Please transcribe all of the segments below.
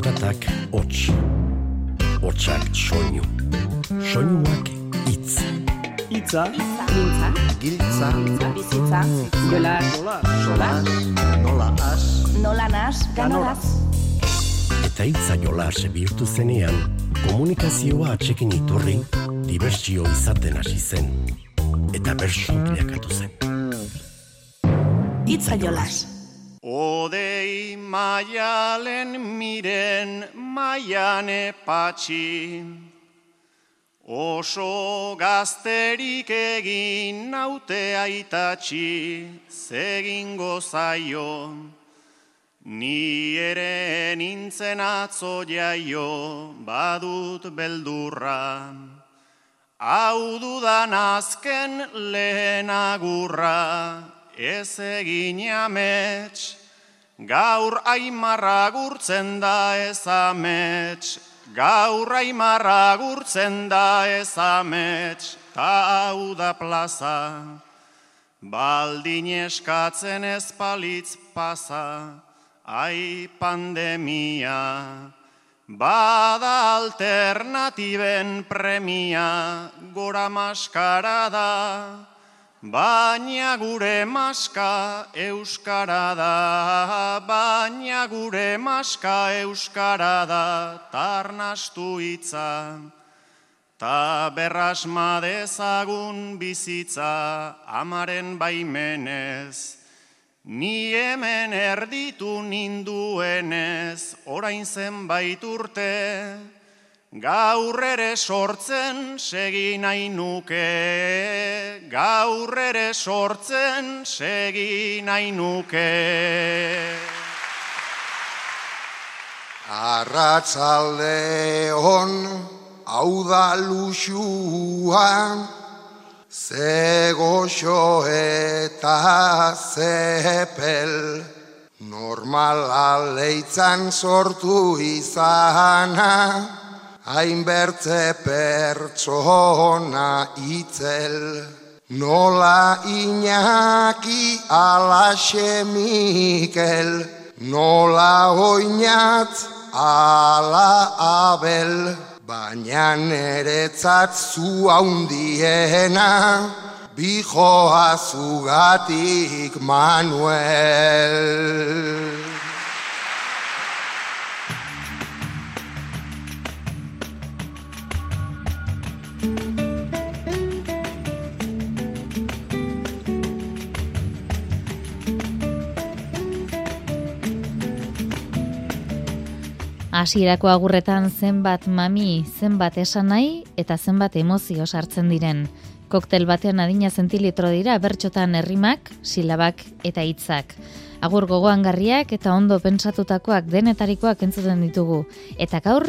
Zaratak hots, hotsak soinu, soinuak itz. Itza, Giltza, Giltza, bizitza, jola, sola, nola as, nola nas, ganolaz. Eta itza jolas bihurtu zenean, komunikazioa atxekin iturri, dibertsio izaten hasi zen. Eta bersu bilakatu zen. Itza jolas. Maialen miren maiane patxi, oso gazterik egin naute aitatxi, zegingo zaio, ni ere nintzen atzo jaio, badut beldurra. Hau dudan azken lehen agurra, ez egin amets, gaur aimarra gurtzen da ez amets, gaur aimarra gurtzen da ez amets, ta hau da plaza, baldin eskatzen ez palitz pasa, ai pandemia. Bada alternatiben premia, gora maskara da, baina gure maska euskara da, baina gure maska euskara da, tarnastu hitza. Ta berrasma dezagun bizitza, amaren baimenez, Ni hemen erditu ninduenez, orain zenbait urte, gaur ere sortzen segi nahi nuke, gaur ere sortzen segi nahi nuke. arratsalde on, hau da luxua, ze goxo eta zepel, normala leitzan sortu izana, hainbertze pertsona itzel. Nola inaki alaxe Mikel, nola oinatz ala abel, baina neretzat zu haundiena, bijoa zugatik Manuel. Hasierako agurretan zenbat mami, zenbat esan nahi eta zenbat emozio sartzen diren. Koktel batean adina zentilitro dira bertxotan herrimak, silabak eta hitzak. Agur gogoangarriak eta ondo pentsatutakoak denetarikoak entzuten ditugu. Eta gaur,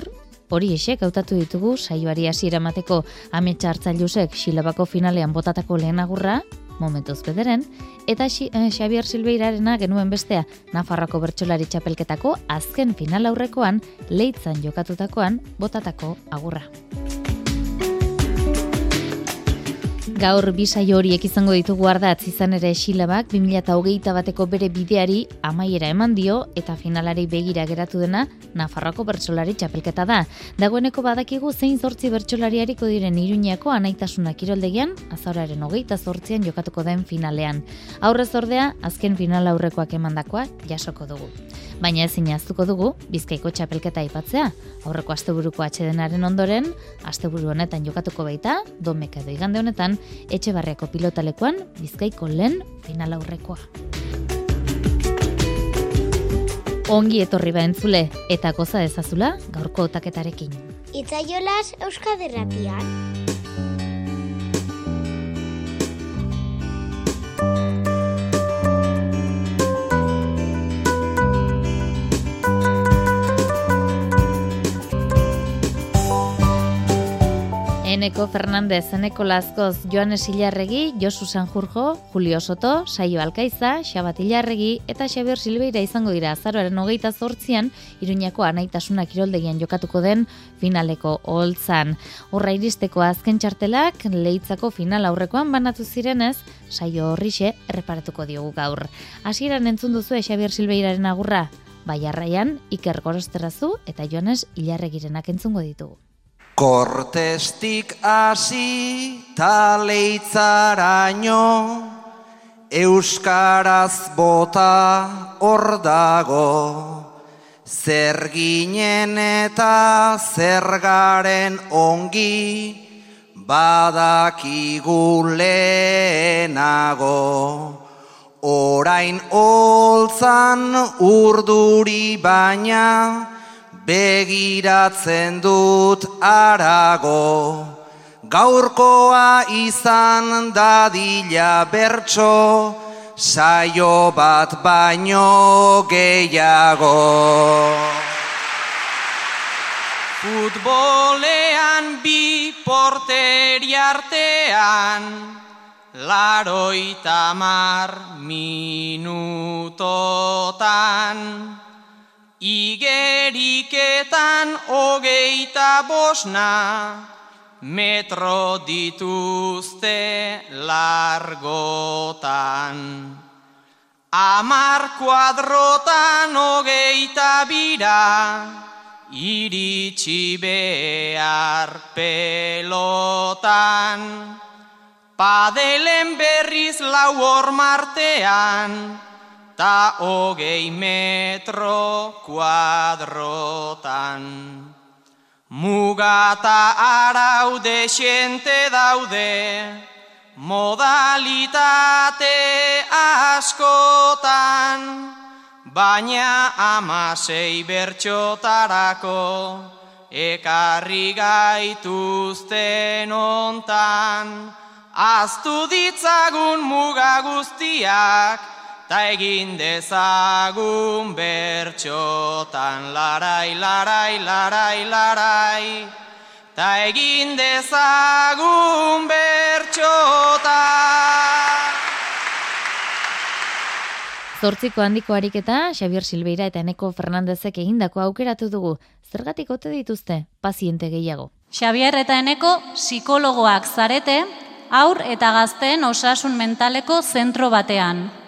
hori esek hautatu ditugu saioari hasiera emateko ametsa hartzailusek silabako finalean botatako lehen agurra, momentuz bederen, eta eh, Xabier Silbeirarena genuen bestea Nafarroko bertsolari txapelketako azken final aurrekoan leitzan jokatutakoan botatako agurra. Gaur bi saio horiek izango ditugu ardatz izan ere Xilabak 2008 bateko bere bideari amaiera eman dio eta finalari begira geratu dena Nafarroako bertsolari txapelketa da. Dagoeneko badakigu zein zortzi bertsolariariko diren Iruñako anaitasuna kiroldegian azauraren hogeita zortzian jokatuko den finalean. Aurrez ordea, azken final aurrekoak emandakoa jasoko dugu. Baina ezin aztuko dugu, bizkaiko txapelketa aipatzea. Aurreko asteburuko atxedenaren ondoren, asteburu honetan jokatuko baita, domeka edo igande honetan, etxe barriako pilotalekuan, bizkaiko lehen final aurrekoa. Ongi etorri ba entzule, eta goza dezazula gaurko otaketarekin. Itzaiolas Euskaderratian. Eneko Fernandez, Eneko Lazkoz, Joanes Ilarregi, Josu Sanjurjo, Julio Soto, Saio Alkaiza, Xabat Ilarregi eta Xabier Silbeira izango dira azaroaren hogeita zortzian, Iruñako anaitasuna kiroldegian jokatuko den finaleko holtzan. Horra iristeko azken txartelak, leitzako final aurrekoan banatu zirenez, saio horrixe erreparatuko diogu gaur. Hasieran entzun duzu Xabier Silbeiraren agurra, Baiarraian, Iker Gorosterrazu eta Joanes Ilarregirenak entzungo ditugu. Kortestik hasi taleitzaraino Euskaraz bota hor dago. Zer ginen eta zer garen ongi Badakigu lehenago. Orain oltzan urduri baina begiratzen dut arago. Gaurkoa izan dadila bertso, saio bat baino gehiago. Futbolean bi porteri artean, laroita mar minutotan. Igeriketan hogeita bosna, metro dituzte largotan. Amar kuadrotan hogeita bira, iritsi behar pelotan. Padelen berriz lau hor martean, ta hogei metro kuadrotan. Mugata arau desente daude, modalitate askotan, baina amasei bertxotarako, ekarri gaituzten ontan, Aztu ditzagun muga guztiak, ta egin dezagun bertxotan larai, larai, larai, larai, ta egin dezagun bertxotan. Zortziko handiko ariketa, Xavier Silveira eta Eneko Fernandezek egindako aukeratu dugu. Zergatik ote dituzte, paziente gehiago. Xavier eta Eneko psikologoak zarete, aur eta gazteen osasun mentaleko zentro batean.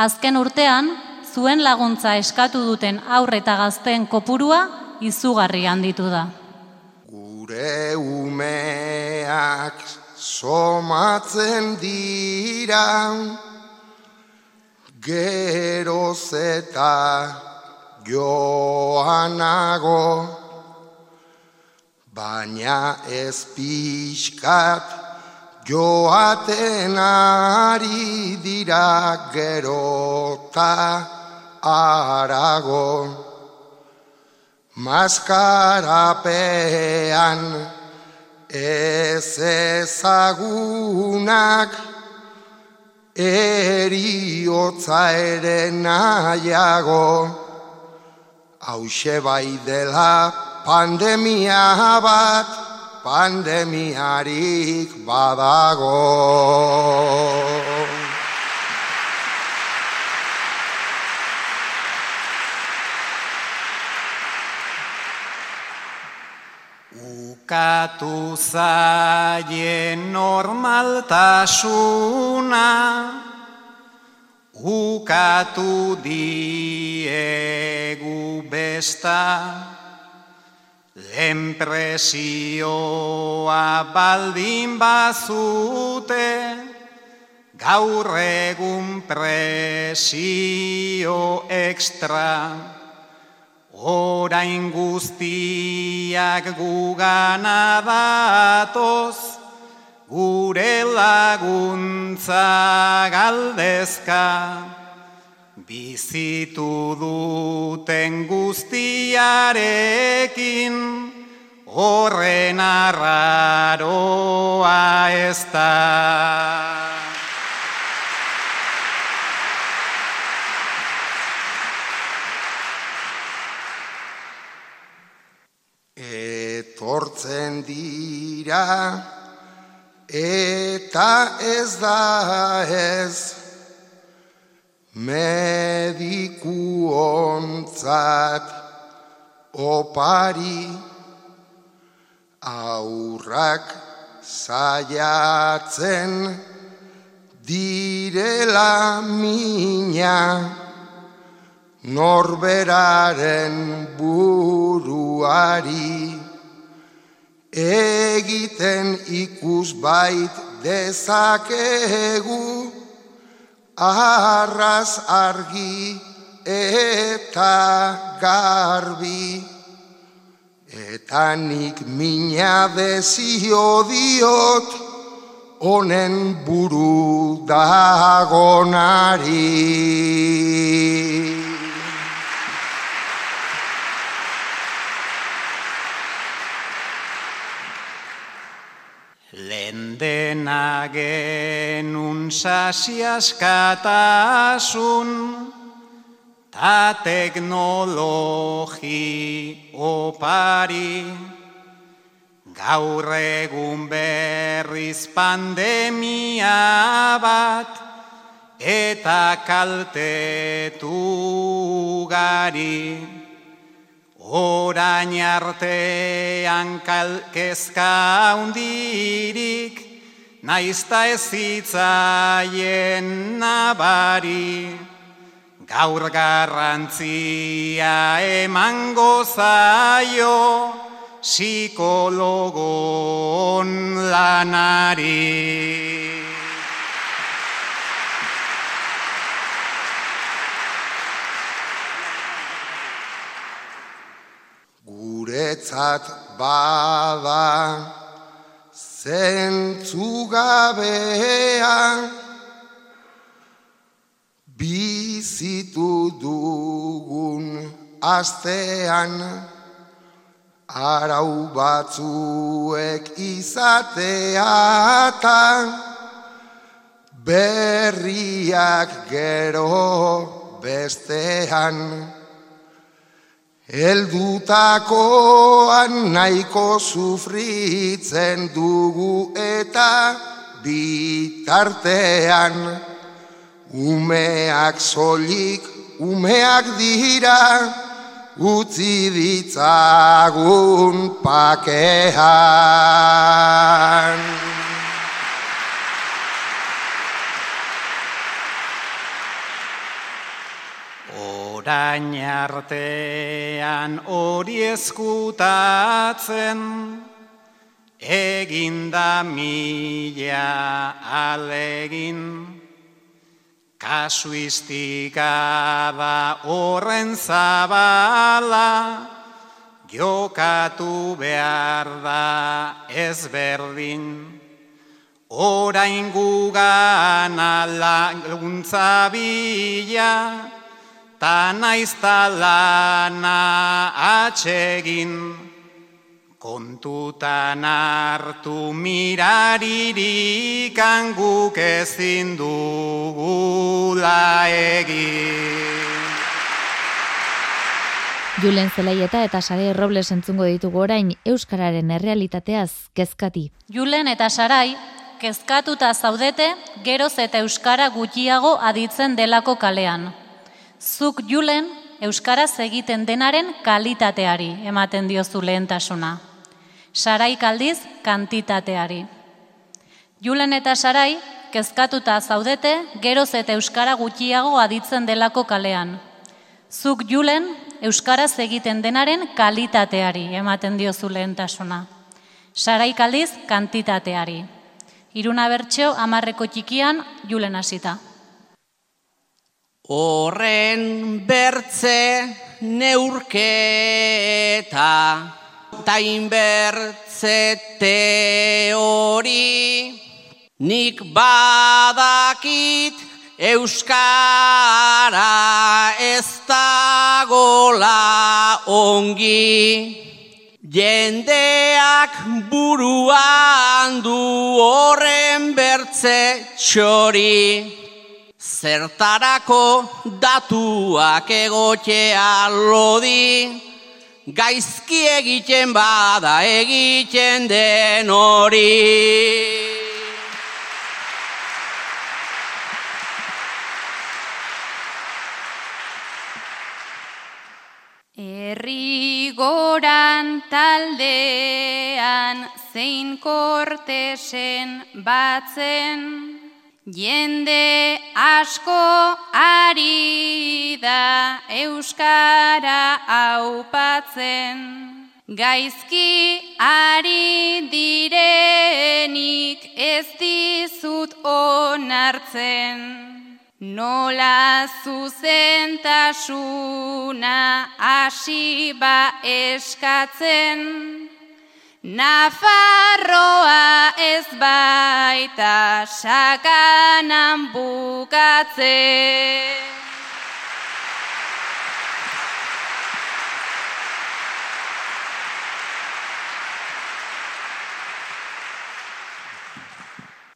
Azken urtean, zuen laguntza eskatu duten aur eta gazteen kopurua izugarri handitu da. Gure umeak somatzen dira, geroz eta joanago, baina ez pixkat joaten ari dira gerota arago. Maskarapean ez ezagunak eriotza ere nahiago. Hau bai dela pandemia bat, pandemiarik badago. Ukatu zaien normaltasuna, ukatu diegu besta, Enpresioa baldin bazute, gaur egun presio ekstra, orain guztiak gugana datoz, gure laguntza galdezka. Bizitu duten guztiarekin, horren arraroa ez da. Etortzen dira, eta ez da ez, mediku ontzat opari aurrak saiatzen direla mina norberaren buruari egiten ikus bait dezakegu arraz argi eta garbi eta nik mina dezio diot honen buru dagonari. Lendena genun sasiaskatasun ta teknologi opari gaur egun berriz pandemia bat eta kaltetu gari. Orain artean kalkezka hundirik, naizta ez zitzaien nabari. Gaur garrantzia eman gozaio, psikologon lanari. guretzat bada zentzugabea bizitu dugun astean arau batzuek izateatan berriak gero bestean Eldutakoan nahiko sufritzen dugu eta bitartean Umeak solik, umeak dira, utzi ditzagun pakean. Orain artean hori eskutatzen, eginda mila alegin, kasuistika da horren zabala, jokatu behar da ezberdin. Orain gugan alaguntza bila, ta naiz talana atsegin, kontutan hartu miraririk anguk ezin dugula egin. Julen Zelaieta eta Sarai Robles entzungo ditugu orain Euskararen errealitateaz kezkati. Julen eta Sarai, kezkatuta zaudete, geroz eta Euskara gutxiago aditzen delako kalean. Zuk julen euskaraz egiten denaren kalitateari ematen diozu lehentasuna. Sarai kaldiz kantitateari. Julen eta Sarai kezkatuta zaudete geroz eta euskara gutxiago aditzen delako kalean. Zuk julen euskaraz egiten denaren kalitateari ematen diozu lehentasuna. Sarai kaldiz kantitateari. Iruna bertxo amarreko txikian julen hasita. Horren bertze neurketa tain bertze teori. Nik badakit euskara ez dagola ongi. Jendeak buruan du horren bertze txori Zertarako datuak egotea lodi, gaizki egiten bada egiten den hori. Herri goran taldean zein kortesen batzen, Jende asko ari da euskara aupatzen, gaizki ari direnik ez dizut onartzen. Nola zuzentasuna hasi ba eskatzen, Nafarroa ez baita sakanan bukatze.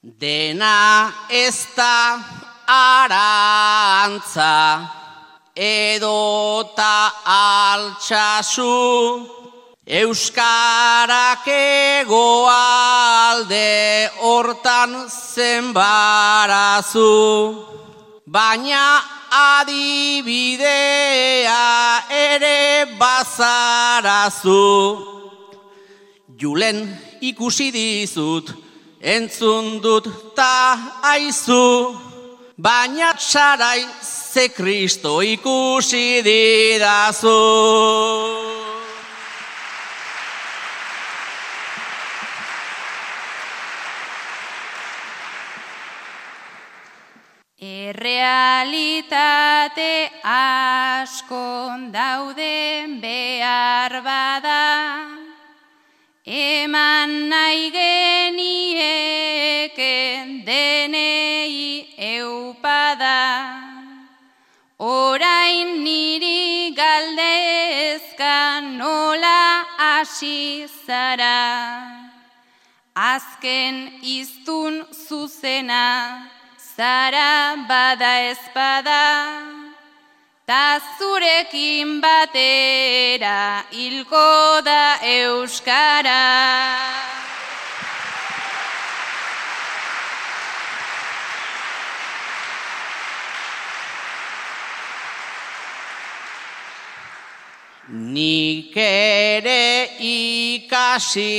Dena ez da arantza edota altxasu. Euskarak egoalde hortan zenbarazu, baina adibidea ere bazarazu. Julen ikusi dizut, entzun dut ta aizu, baina txarai ze kristo ikusi didazu. Errealitate askon dauden behar bada, eman nahi genieken denei eupada. Orain niri galdezkan nola hasi zara, azken iztun zuzena, zara bada ezpada, ta zurekin batera hilko da euskara. Nik ere ikasi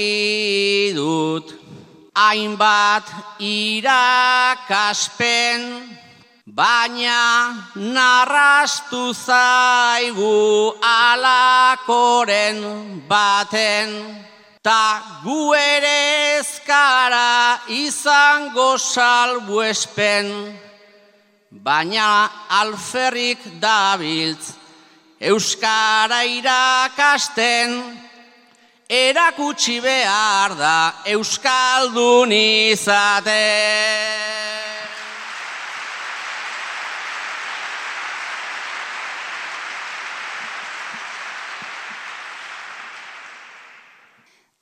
dut hainbat irakaspen, baina narrastu zaigu alakoren baten, ta gu ere ezkara izango salbuespen, baina alferrik dabiltz euskara irakasten, erakutsi behar da Euskaldun izate.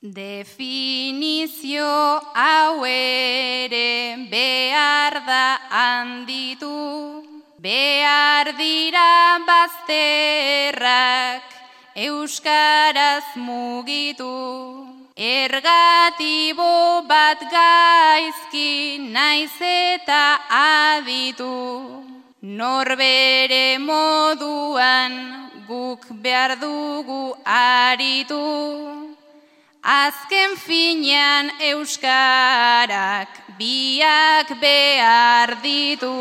Definizio hau ere behar da handitu, behar dira bazterrak, euskaraz mugitu. Ergatibo bat gaizki naiz eta aditu. Norbere moduan guk behar dugu aritu. Azken finean euskarak biak behar ditu.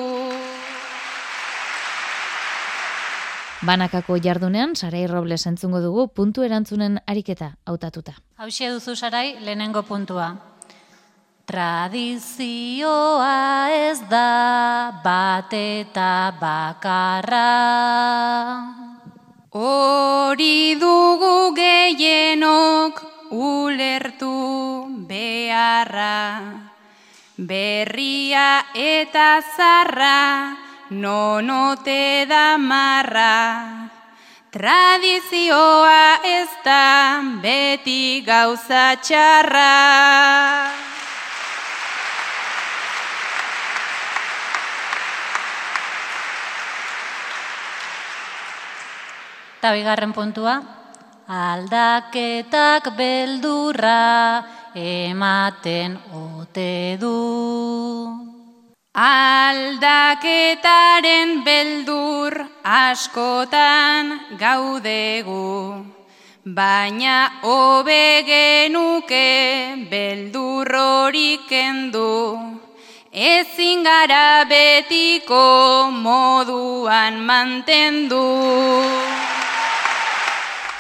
Banakako jardunean, Sarai Robles entzungo dugu puntu erantzunen ariketa hautatuta. Hauxe duzu Sarai, lehenengo puntua. Tradizioa ez da bat eta bakarra. Hori dugu gehienok ulertu beharra. Berria eta zarra, no te da marra. Tradizioa ez da beti gauza txarra. Eta bigarren puntua, aldaketak beldurra ematen ote du. Aldaketaren beldur askotan gaudegu, baina hobe genuke beldur horik endu, ezin gara betiko moduan mantendu.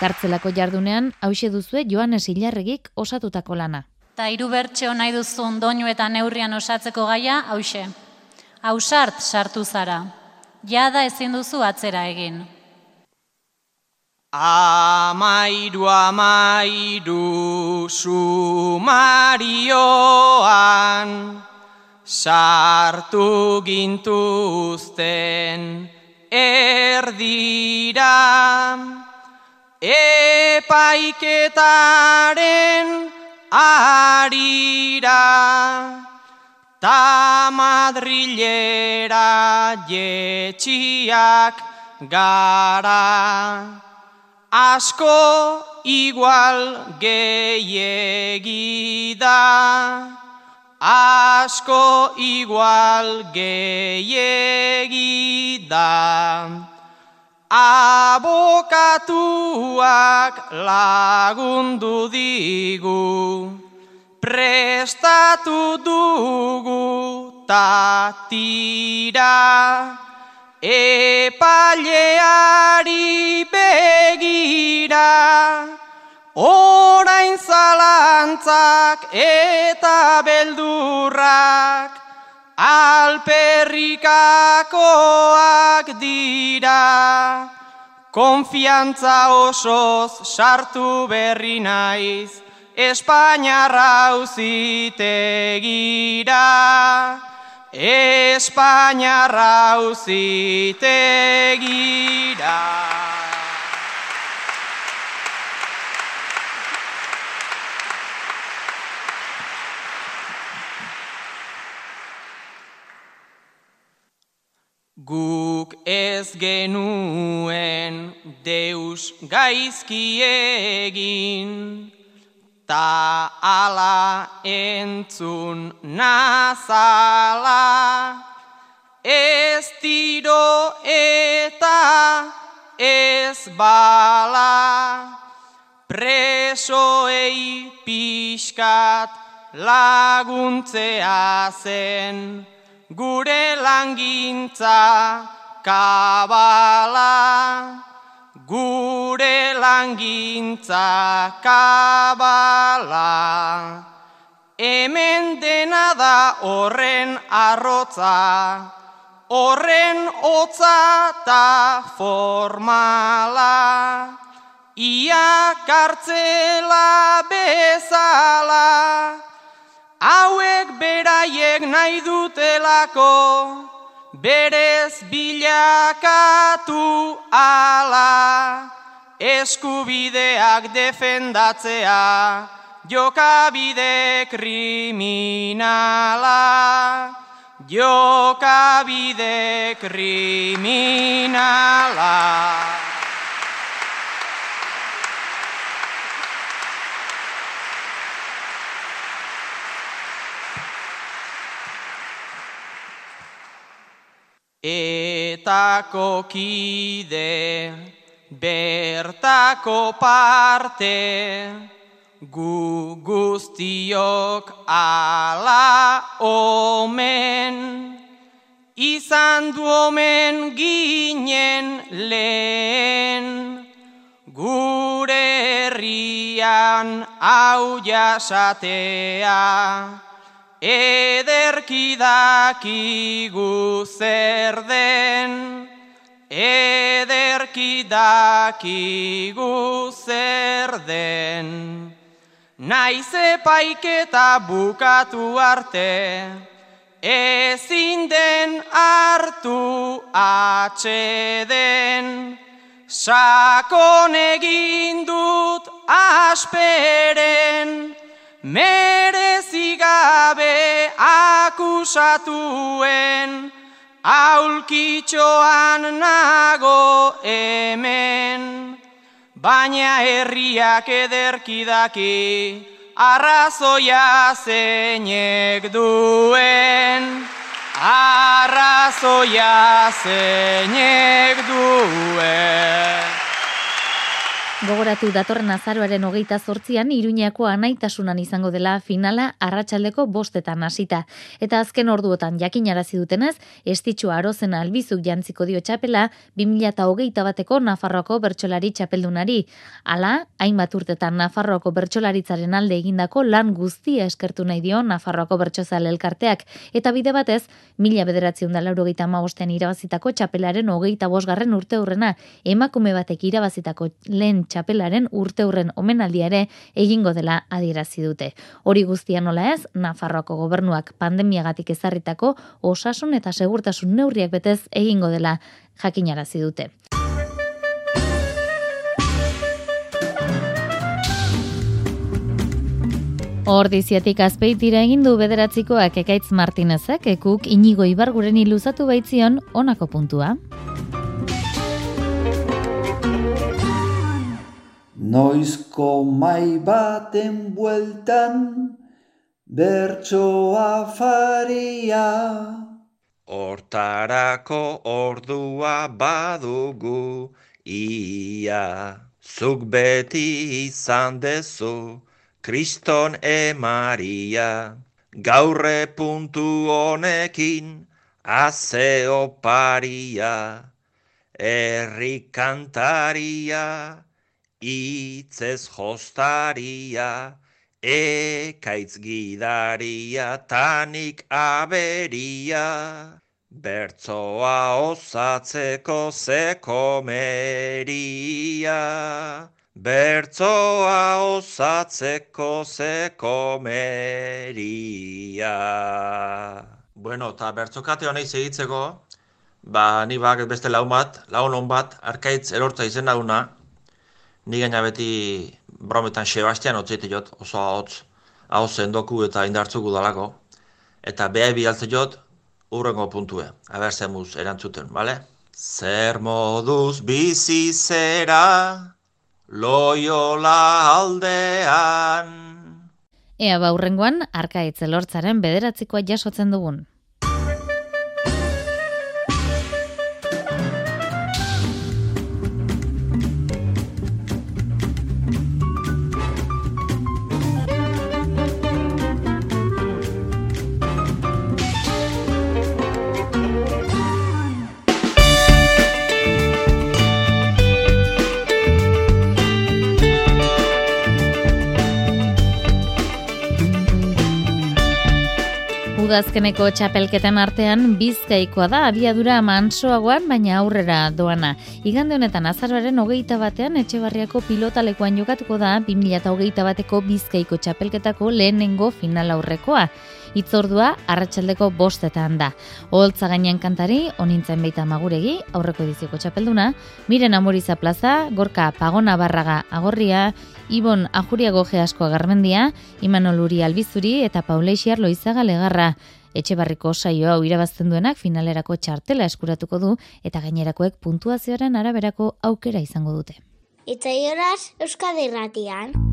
Kartzelako jardunean, hause duzue Joanes Ilarregik osatutako lana. Ta hiru bertxeo nahi duzun doinu eta neurrian osatzeko gaia, hause. Hausart sartu zara. Jada ezin duzu atzera egin. Amairu amairu sumarioan sartu gintuzten erdira epaiketaren arira ta madrilera jetxiak gara. Asko igual gehiegi da, asko igual gehiegi da. Abokatuak lagundu digu, prestatu dugu tatira. Epaileari begira, orain zalantzak eta beldurrak, alperrikakoak dira. Konfiantza osoz sartu berri naiz, Espainiarra uzitegira. España rauzitegira. Guk ez genuen deus gaizki egin, ta ala entzun nazala, ez tiro eta ez bala, presoei pixkat laguntzea zen, gure langintza kabala gure langintza kabala. Hemen dena da horren arrotza, horren hotza ta formala. Ia kartzela bezala, hauek beraiek nahi dutelako, berez bilakatu ala eskubideak defendatzea jokabide kriminala. Jokabide kriminala Etako kide, bertako parte, gu guztiok ala omen, izan du omen ginen lehen, gure herrian hau jasatea ederki dakigu zer den, ederki dakigu zer den. Naiz epaiketa bukatu arte, ezin den hartu atxeden, sakon egin dut asperen, merezi gabe akusatuen aulkitxoan nago hemen. Baina herriak ederkidaki arrazoia zeinek duen. Arrazoia zeinek duen Gogoratu datorren azaroaren hogeita zortzian, Iruñako anaitasunan izango dela finala arratsaldeko bostetan hasita. Eta azken orduotan jakinarazi dutenez, estitxu arozen albizuk jantziko dio txapela, 2008 bateko Nafarroako bertsolari txapeldunari. Hala, hainbat urtetan Nafarroako bertsolaritzaren alde egindako lan guztia eskertu nahi dio Nafarroako bertsozale elkarteak. Eta bide batez, mila bederatziun da laurogeita maostean irabazitako txapelaren hogeita bosgarren urte hurrena, emakume batek irabazitako lehen txapelaren urte hurren omenaldia ere egingo dela adierazi dute. Hori guztia nola ez, Nafarroako gobernuak pandemiagatik ezarritako osasun eta segurtasun neurriak betez egingo dela jakinarazi dute. Ordiziatik azpeitira egin du bederatzikoak ekaitz Martinezek ekuk inigo ibarguren iluzatu baitzion onako puntua. Noizko mai baten bueltan, bertsoa faria. Hortarako ordua badugu, ia. Zuk beti izan dezu, kriston emaria. Gaurre puntu honekin, azeo paria. Erri kantaria, itzez jostaria, ekaitz gidaria, tanik aberia. Bertzoa osatzeko zeko meria. Bertzoa osatzeko zeko meria. Bueno, eta bertzokate honei segitzeko, ba, ni bak beste laun bat, laun hon bat, arkaitz erortza izen dauna, Ni gaina beti brometan Sebastian otzeite jot, oso hotz, hau zendoku eta indartzuku dalako. Eta beha bialtze jot, urrengo puntue. Aber zemuz erantzuten, bale? Zer moduz bizi zera, loiola aldean. Ea baurrengoan, arka etzelortzaren bederatzikoa jasotzen dugun. Udazkeneko txapelketen artean bizkaikoa da abiadura mansoagoan baina aurrera doana. Igande honetan azaroaren hogeita batean etxebarriako pilotalekuan jokatuko da 2008 bateko bizkaiko txapelketako lehenengo final aurrekoa. Itzordua arratsaldeko bostetan da. Oholtza gainean kantari, onintzen baita maguregi, aurreko edizioko txapelduna, miren amoriza plaza, gorka pagona barraga agorria, Ibon Ajuriago Geasko Garmendia, Imanol Uri Albizuri eta Pauleixi Loizaga Legarra. Etxe barriko saio hau irabazten duenak finalerako txartela eskuratuko du eta gainerakoek puntuazioaren araberako aukera izango dute. Itzaioraz Euskadi Ratian.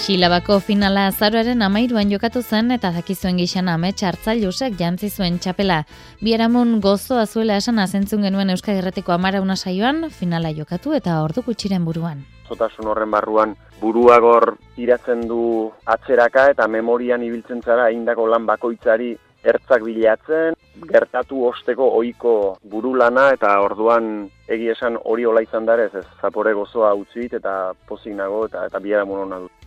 Xilabako finala azaroaren amairuan jokatu zen eta dakizuen gixan amets hartzailusek jantzi zuen txapela. Bieramun gozo azuela esan azentzun genuen Euskal Herretiko amarauna saioan finala jokatu eta ordu gutxiren buruan. Zotasun horren barruan buruagor iratzen du atzeraka eta memorian ibiltzen zara indako lan bakoitzari ertzak bilatzen, gertatu osteko ohiko burulana eta orduan egia esan hori ola izan darez, ez zapore gozoa utzit eta pozik nago eta, eta biera hona dut.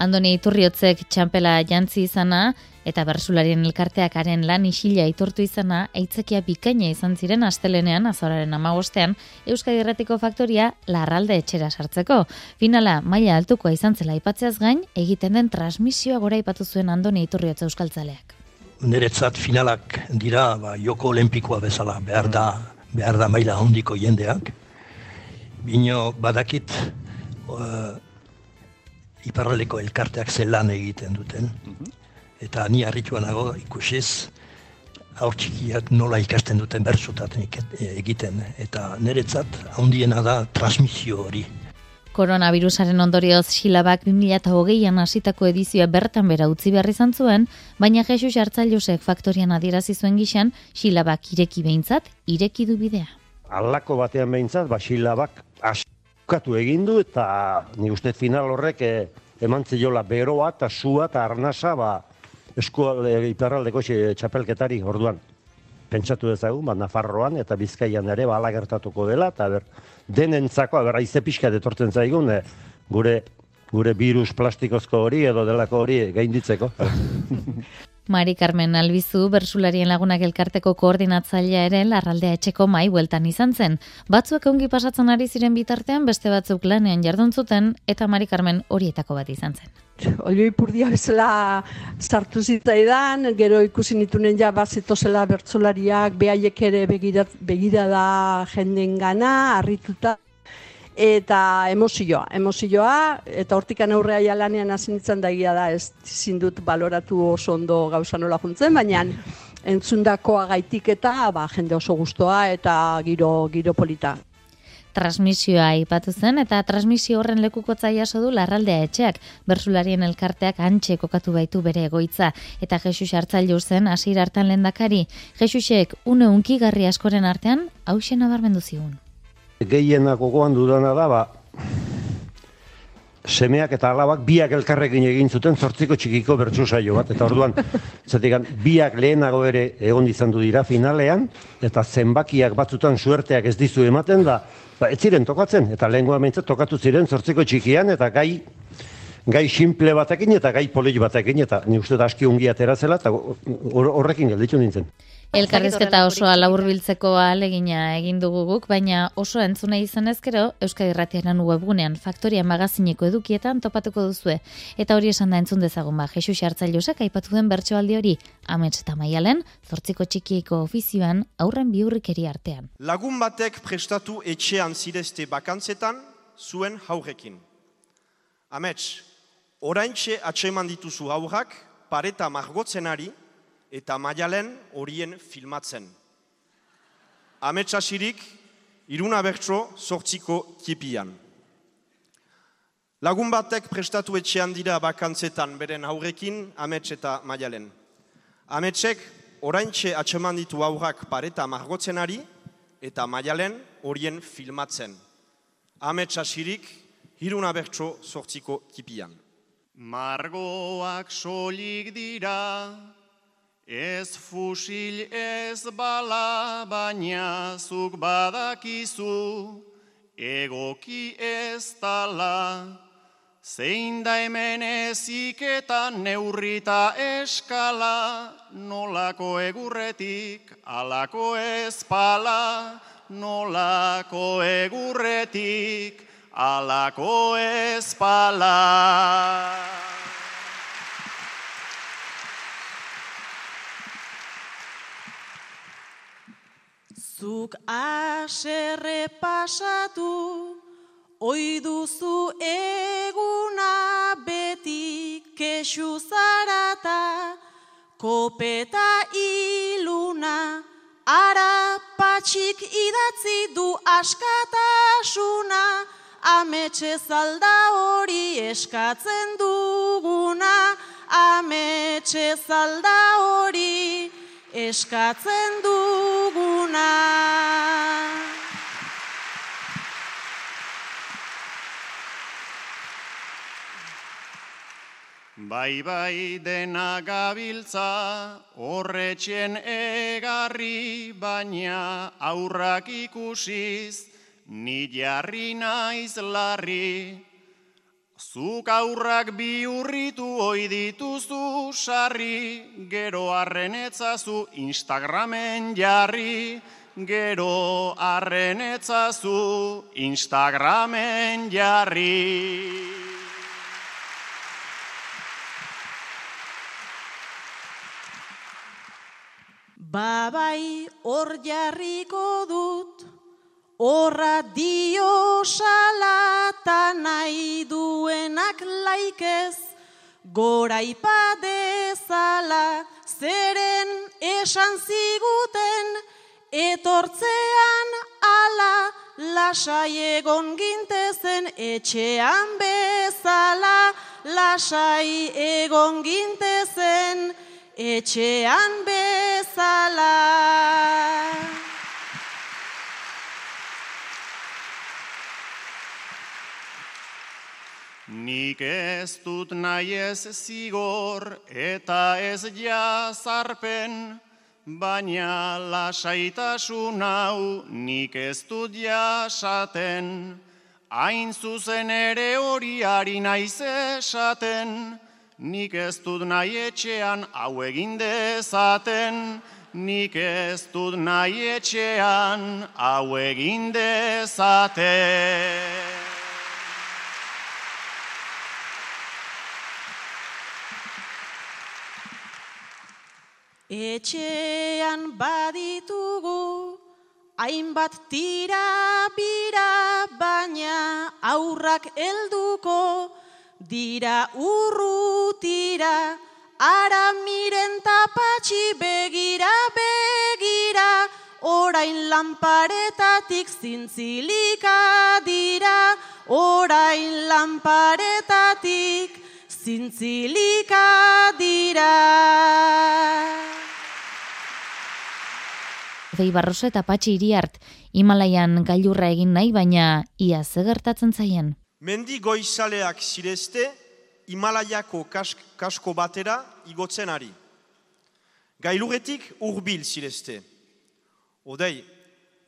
Andoni Iturriotzek txampela jantzi izana eta bersularien elkarteakaren lan isila itortu izana aitzakia bikaina izan ziren astelenean azoraren amagostean Euskadi Erratiko Faktoria larralde etxera sartzeko. Finala, maila altukoa izan zela ipatzeaz gain, egiten den transmisioa gora ipatu zuen Andoni Iturriotze Euskaltzaleak. Neretzat finalak dira ba, joko olimpikoa bezala behar da, behar da maila handiko jendeak. Bino badakit uh, iparraleko elkarteak zelan egiten duten. Mhm. Eta ni harrituan nago ikusiz haur txikiak nola ikasten duten bertsotaten egiten. Eta niretzat, handiena da transmisio hori. Koronavirusaren ondorioz silabak 2008an hasitako edizioa bertan bera utzi behar izan zuen, baina Jesus Artzailosek faktorian adierazi zuen gixan, silabak ireki behintzat, ireki du bidea. Alako batean behintzat, ba, silabak askatu egin du eta ni uste final horrek eh, eman ziola beroa eta sua eta arnasa ba, eskualde iparraldeko txapelketari orduan pentsatu dezagun, ba, Nafarroan eta Bizkaian ere ba, gertatuko dela, eta ber, denentzako, ber, aize pixka detortzen zaigun, e, gure, gure virus plastikozko hori edo delako hori gainditzeko. Mari Carmen Albizu, bersularien lagunak elkarteko koordinatzailea ere larraldea etxeko mai bueltan izan zen. Batzuek ongi pasatzen ari ziren bitartean, beste batzuk lanean jarduntzuten, eta Mari Carmen horietako bat izan zen. Olio ipurdia bezala sartu zitzaidan, gero ikusi nitunen ja bazetozela bertzolariak, behaiek ere begira da jenden gana, harrituta, eta emozioa, emozioa, eta hortikan aurrea jalanean hasi nintzen daigia da, ez zindut baloratu oso ondo gauza nola juntzen, baina entzundakoa gaitik eta ba, jende oso gustoa eta giro, giro polita transmisioa aipatu zen eta transmisio horren lekukotza jaso du larraldea etxeak. Bersularien elkarteak antxe kokatu baitu bere egoitza eta Jesus hartzailu zen hasier hartan lehendakari. Jesusek une unkigarri askoren artean hauxe nabarmendu zigun. Gehiena gogoan dudana da ba semeak eta alabak biak elkarrekin egin zuten zortziko txikiko bertsu saio bat. Eta orduan zatekan biak lehenago ere egon izan du dira finalean eta zenbakiak batzutan suerteak ez dizu ematen da ba, ez ziren tokatzen, eta lehengoa meintzat tokatu ziren zortziko txikian, eta gai gai simple batekin eta gai polit batekin, eta ni uste da aski ungi aterazela, eta horrekin gelditu nintzen. Elkarrizketa oso laburbiltzeko alegina egin dugu guk, baina oso entzuna izan ezkero, Euskadi Ratiaren webgunean Faktoria magazineko edukietan topatuko duzue. Eta hori esan da entzun dezagun ba, Jesus Hartzailosak aipatu den bertsoaldi hori, amets eta maialen, zortziko txikieko ofizioan, aurren biurrikeri artean. Lagun batek prestatu etxean zidezte bakantzetan, zuen haurekin. Amets, oraintxe atseman dituzu haurrak, pareta margotzenari, eta maialen horien filmatzen. Ametsasirik, iruna bertso sortziko kipian. Lagun batek prestatu etxean dira bakantzetan beren aurrekin amets eta maialen. Ametsek oraintxe atseman ditu aurrak pareta margotzenari eta maialen horien filmatzen. Ametsasirik, iruna bertso sortziko kipian. Margoak solik dira, Ez fusil ez bala, baina zuk badakizu, egoki ez tala. Zein da hemen eziketan neurrita eskala, nolako egurretik, alako ez pala, nolako egurretik, alako ez pala. Zuk aserre pasatu, oi duzu eguna beti kesu zarata, kopeta iluna, ara patxik idatzi du askatasuna, ametxe zalda hori eskatzen duguna, ametxe zalda hori eskatzen duguna. Bai bai dena gabiltza, horretxen egarri, baina aurrak ikusiz, ni jarri naiz larri, Zuk aurrak bi urritu oi dituzu sarri, gero arrenetzazu Instagramen jarri, gero arrenetzazu Instagramen jarri. Babai hor jarriko dut, Horra dio salata nahi duenak laikez, gora ipadezala, zeren esan ziguten, etortzean ala lasai egon gintezen, etxean bezala lasai egon gintezen, etxean bezala. Nik ez dut nahi ez zigor eta ez jazarpen, baina lasaitasun hau nik ez dut jasaten. Hain zuzen ere hori ari naiz esaten, nik ez dut nahi etxean hau egin dezaten, nik ez dut nahi etxean hau egin dezaten. Etxean baditugu, hainbat tira bira, baina aurrak helduko, dira urrutira, ara miren tapatxi begira begira, orain lanparetatik zintzilika dira, orain lanparetatik zintzilika dira. Fei Barroso eta Patxi Iriart Himalaian gailurra egin nahi, baina ia ze gertatzen zaien. Mendi goizaleak zirezte Himalaiako kasko batera igotzen ari. Gailuretik urbil zirezte. Odei,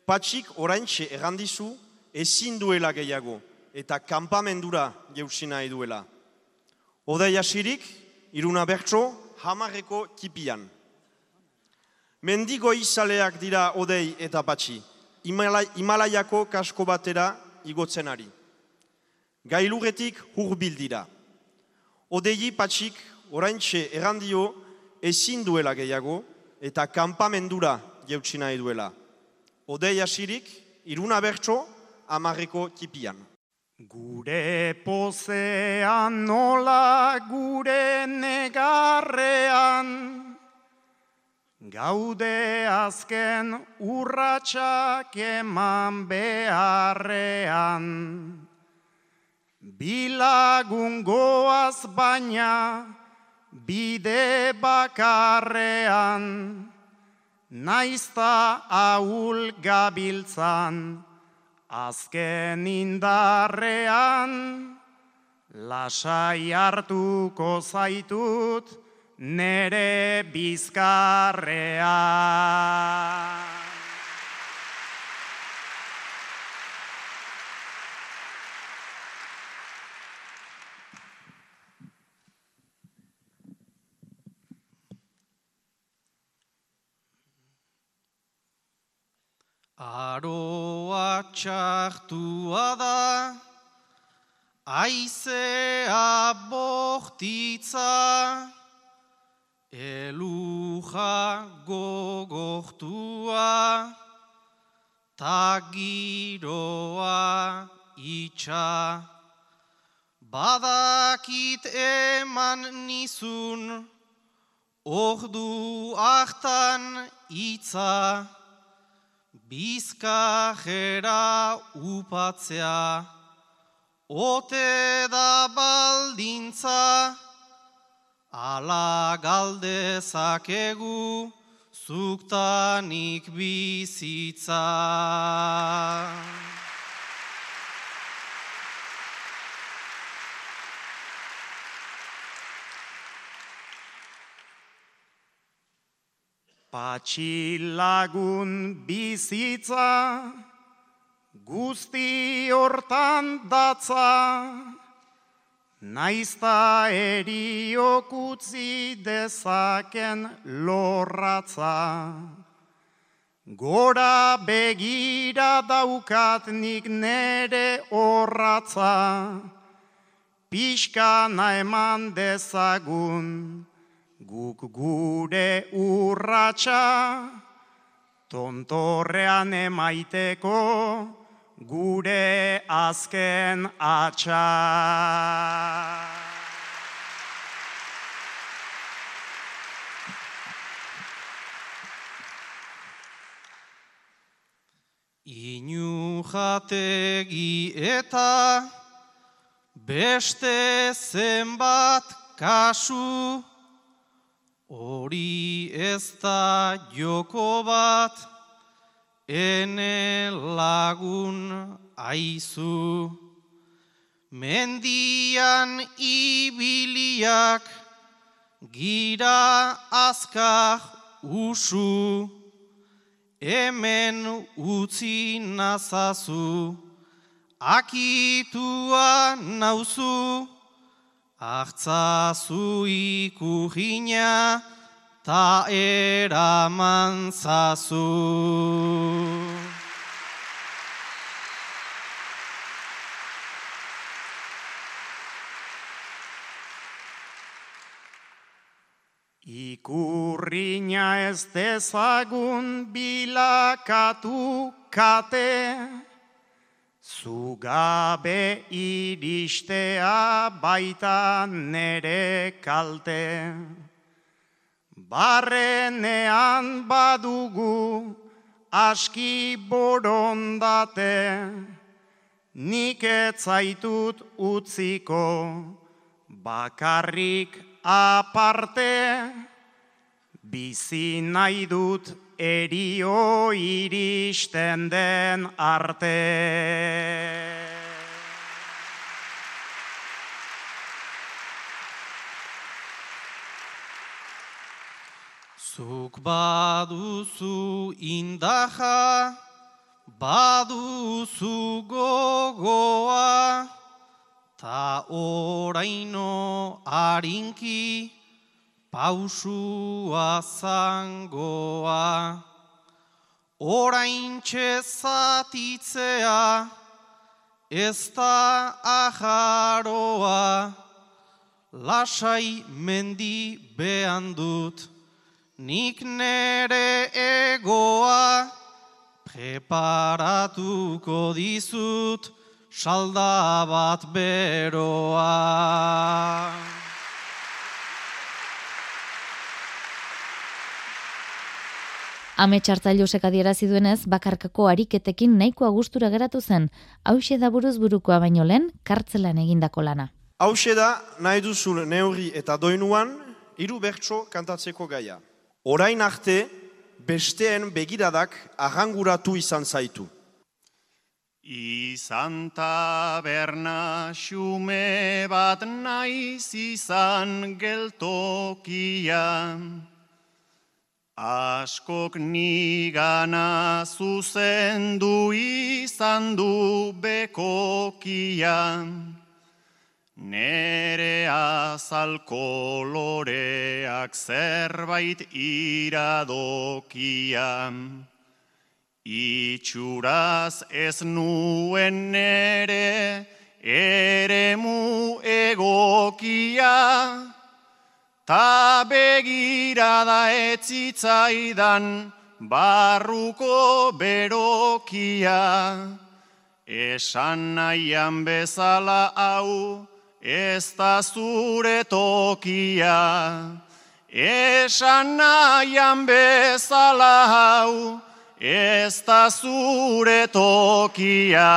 Patxik oraintxe errandizu ezin duela gehiago eta kanpamendura jeusi nahi duela. Odei asirik, iruna bertso, hamarreko tipian. Mendigo izaleak dira odei eta patxi, Himalaiako kasko batera igotzen ari. Gailuretik hurbil dira. Odei patxik oraintxe errandio ezin duela gehiago eta kanpamendura jeutsi duela. Odei asirik, iruna bertso, amarreko tipian. Gure pozean nola gure negarrean, Gaude azken urratsak eman beharrean, Bilagun goaz baina bide bakarrean, Naizta ahul gabiltzan azken indarrean, Lasai hartuko zaitut, nere bizkarrea. Aroa txartua da, aizea bortitza, Eluja gogortua, tagiroa itxa, badakit eman nizun, ordu hartan itza, bizkajera upatzea, ote da baldintza, Ala galdezakegu zuktanik bizitza. Patxilagun bizitza, guzti hortan datza, Naizta eriokutzi dezaken lorratza, Gora begira daukat nik nere horratza, Pixka eman dezagun, guk gure urratxa, Tontorrean emaiteko, gure azken atxa. Inu jategi eta beste zenbat kasu hori ez da joko bat, ene lagun aizu. Mendian ibiliak gira azkar usu, hemen utzi nazazu, akitua nauzu, hartzazu ikurina, ta eraman zazu. Ikurriña ez dezagun bilakatu kate, Zugabe iristea baita nere kalte. Barrenean badugu aski borondate, Nik etzaitut utziko bakarrik aparte, bizi nahi dut erio iristen den arte. Zuk baduzu indaja, baduzu gogoa, ta oraino harinki pausua zangoa. Orain txezatitzea ez da ajaroa, lasai mendi behan dut, nik nere egoa, preparatuko dizut, salda bat beroa. Ame txartzailosek adierazi duenez, bakarkako ariketekin nahikoa gustura geratu zen, hause da buruz burukoa baino lehen, kartzelan egindako lana. Hause da, nahi duzun neurri eta doinuan, hiru bertso kantatzeko gaia. Orain arte, besteen begiradak arranguratu izan zaitu. Izan taberna xume bat naiz izan geltokian. Askok nigana zuzendu izan du bekokian. Nere azalko loreak zerbait iradokian. Itxuraz ez nuen nere eremu egokia, ta begirada etzitzaidan barruko berokia. Esan nahian bezala hau ez da zure tokia. Esan nahian bezala hau ez da zure tokia.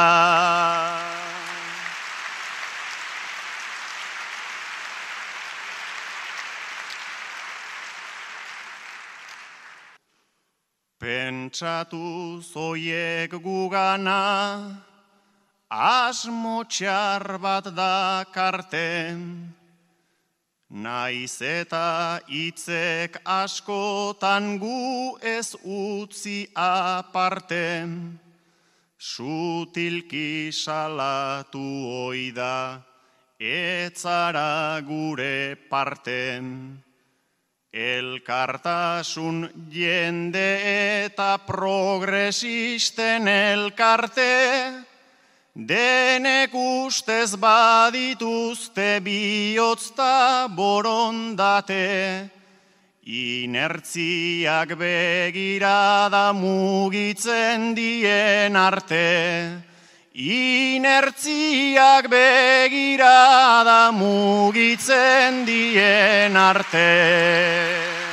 Pentsatu zoiek gugana, asmo txar bat da karten, Naiz eta hitzek askotan gu ez utzi aparte, sutilki salatu oida, etzara gure parten. Elkartasun jende eta progresisten elkarte, Denek ustez badituzte bihotzta borondate, inertziak begirada mugitzen dien arte. Inertziak begirada mugitzen dien arte.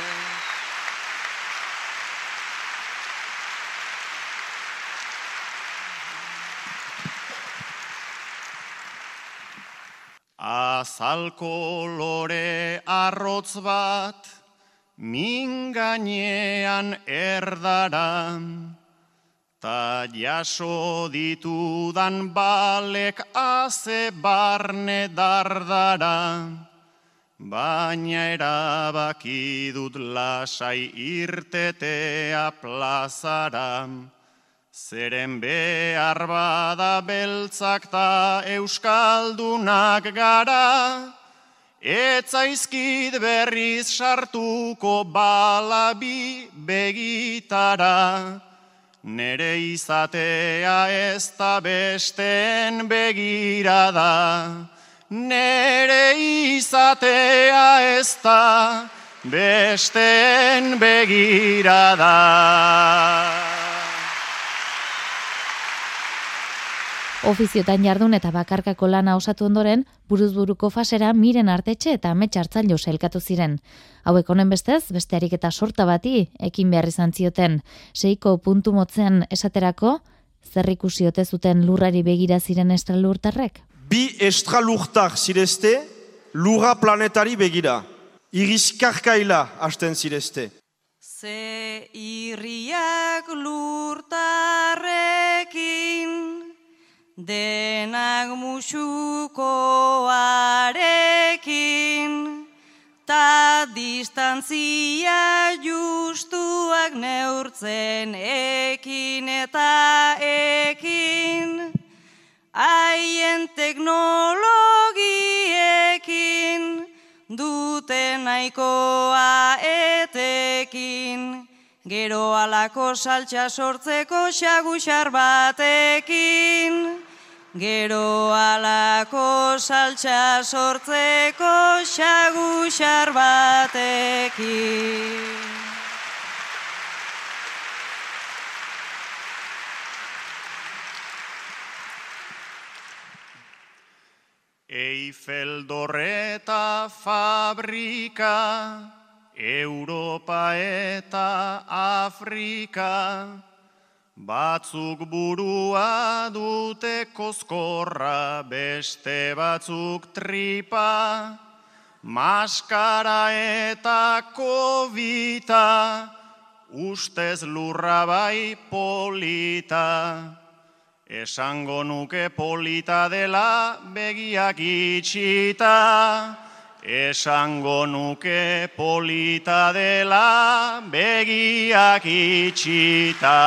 Azalko lore arrotz bat, min gainean erdaran, ta jaso ditudan balek aze barne dardara, baina erabaki dut lasai irtetea plazara, zeren behar bada beltzak ta euskaldunak gara, Etzaizkit berriz sartuko balabi begitara, nere izatea ez da besten begirada. Nere izatea ez da besten begirada. Ofiziotan jardun eta bakarkako lana osatu ondoren, buruzburuko fasera miren artetxe eta ametsa jo elkatu ziren. Hauek honen bestez, bestearik eta sorta bati, ekin behar izan zioten, seiko puntu motzean esaterako, zer ikusi ote zuten lurrari begira ziren estralurtarrek? Bi estralurtar zirezte, lurra planetari begira. Irizkarkaila hasten zirezte. Ze irriak lurtarrekin denak musukoarekin, ta distantzia justuak neurtzen ekin eta ekin, haien teknologiekin, duten nahikoa etekin, Gero alako saltsa sortzeko xaguxar batekin. Gero alako saltsa sortzeko xaguxar batekin. Eiffel dorreta fabrika, Europa eta Afrika, batzuk burua dute koskorra, beste batzuk tripa, maskara eta kovita, ustez lurra bai polita. Esango nuke polita dela begiak itxita, Esango nuke polita dela begiak itxita.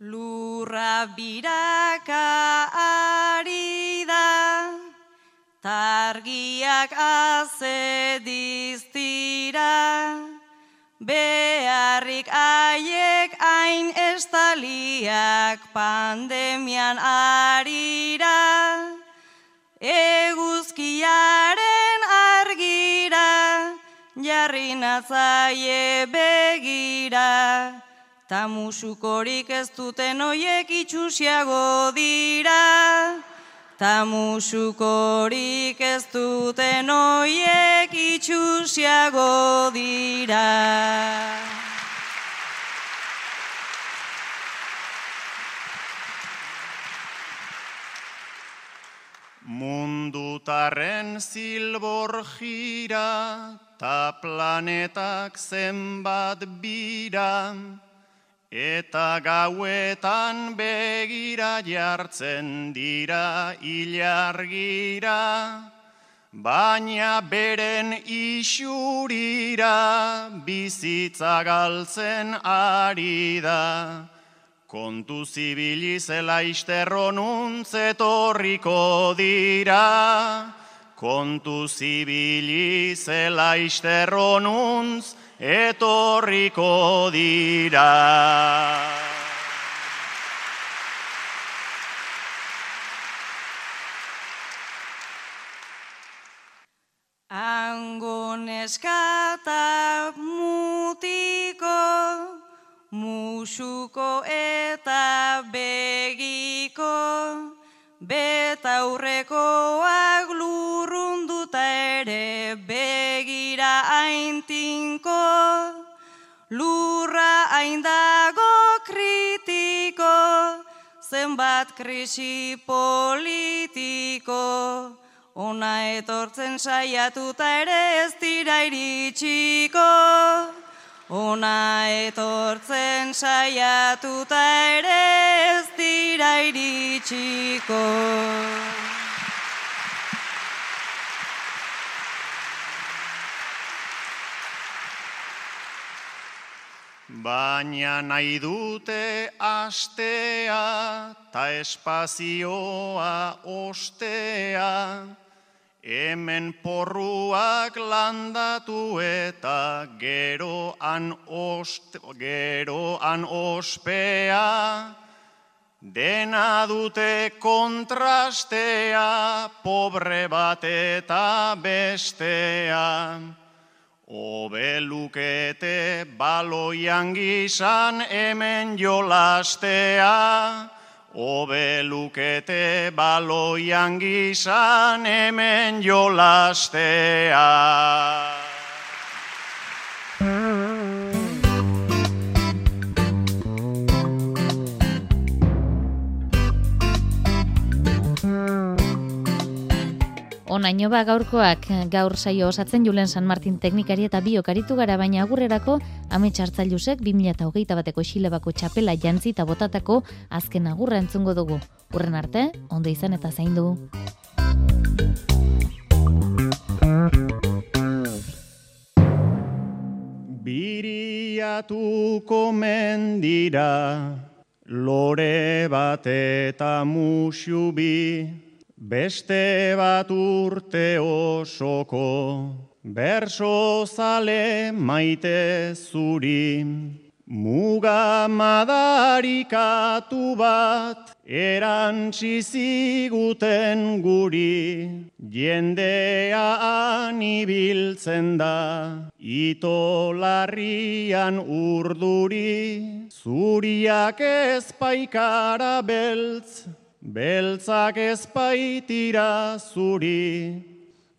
Lurra biraka ari da, targiak azediztira, Beharrik aiek hain estaliak pandemian arira, eguzkiaren argira, jarri natzaie begira, ta musukorik ez duten oiek itxusiago dira. Ta musukorik ez duten oiek itxusiago dira. Mundutaren zilbor jira, ta planetak zenbat bira, Eta gauetan begira jartzen dira ilargira, baina beren isurira bizitza galtzen ari da. Kontu zibili zela isterronuntzetorriko dira, kontu zibili zela isterronuntz etorriko dira. Angon eskata mutiko, musuko eta begiko, betaurrekoak lurrunduta ere begira aintinko, lurra aindago kritiko, zenbat krisi politiko, ona etortzen saiatuta ere ez dira iritsiko. Ona etortzen saiatuta ere ez dira iritsiko. Baina nahi dute astea ta espazioa ostea, hemen porruak landatu eta geroan, ost, geroan ospea, dena dute kontrastea, pobre bat eta bestea. Obe lukete baloian gizan hemen jolastea, Obe lukete baloian gizan hemen jolastea. Onaino ba gaurkoak gaur saio osatzen Julen San Martin teknikari eta biokaritu gara baina agurrerako amets hartzailusek 2008 bateko xilebako txapela jantzi eta botatako azken agurra entzungo dugu. Urren arte, ondo izan eta zain du. Biriatuko mendira, lore bat eta musubi, Beste bat urte osoko, berso zale maite zuri, muga madarikatu bat, erantzi ziguten guri, jendea anibiltzen da, ito larrian urduri, zuriak ezpaikara beltz, Beltzak ezpaitira zuri,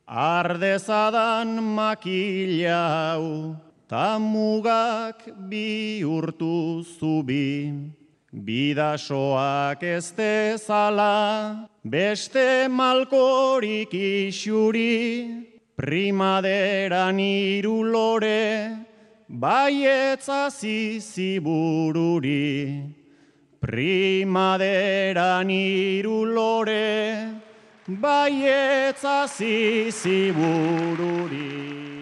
ardezadan makila hau, ta mugak bi urtu zubi. Bidasoak ez dezala, beste malkorik isuri, primaderan irulore, baietza zizibururi. Primadera niru lore, baietza zizi bururi.